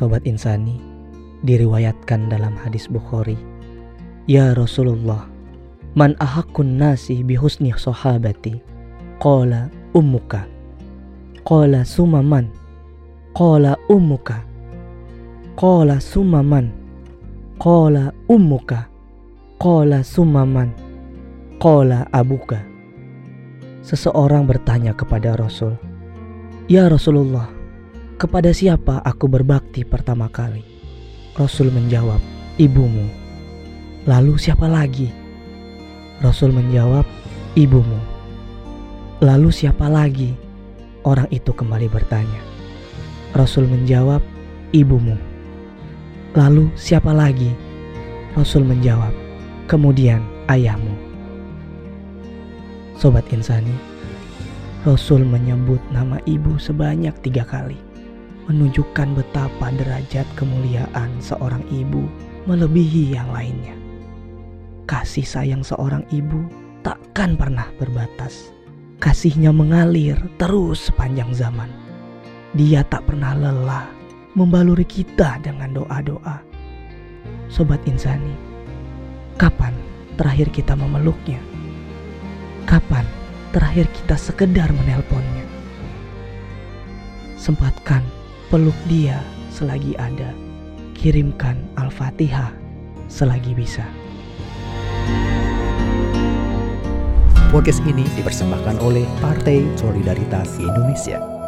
Sobat Insani, diriwayatkan dalam hadis Bukhari, Ya Rasulullah, man ahakun nasi bihusni sahabati, qala ummuka, qala sumaman, qala ummuka, qala sumaman, qala ummuka, qala sumaman, qala abuka. Seseorang bertanya kepada Rasul, Ya Rasulullah, kepada siapa aku berbakti pertama kali? Rasul menjawab, ibumu. Lalu siapa lagi? Rasul menjawab, ibumu. Lalu siapa lagi? Orang itu kembali bertanya. Rasul menjawab, ibumu. Lalu siapa lagi? Rasul menjawab, kemudian ayahmu. Sobat Insani, Rasul menyebut nama ibu sebanyak tiga kali menunjukkan betapa derajat kemuliaan seorang ibu melebihi yang lainnya. Kasih sayang seorang ibu takkan pernah berbatas. Kasihnya mengalir terus sepanjang zaman. Dia tak pernah lelah membaluri kita dengan doa-doa. Sobat Insani, kapan terakhir kita memeluknya? Kapan terakhir kita sekedar menelponnya? Sempatkan Peluk dia selagi ada. Kirimkan Al-Fatihah selagi bisa. Podcast ini dipersembahkan oleh Partai Solidaritas Indonesia.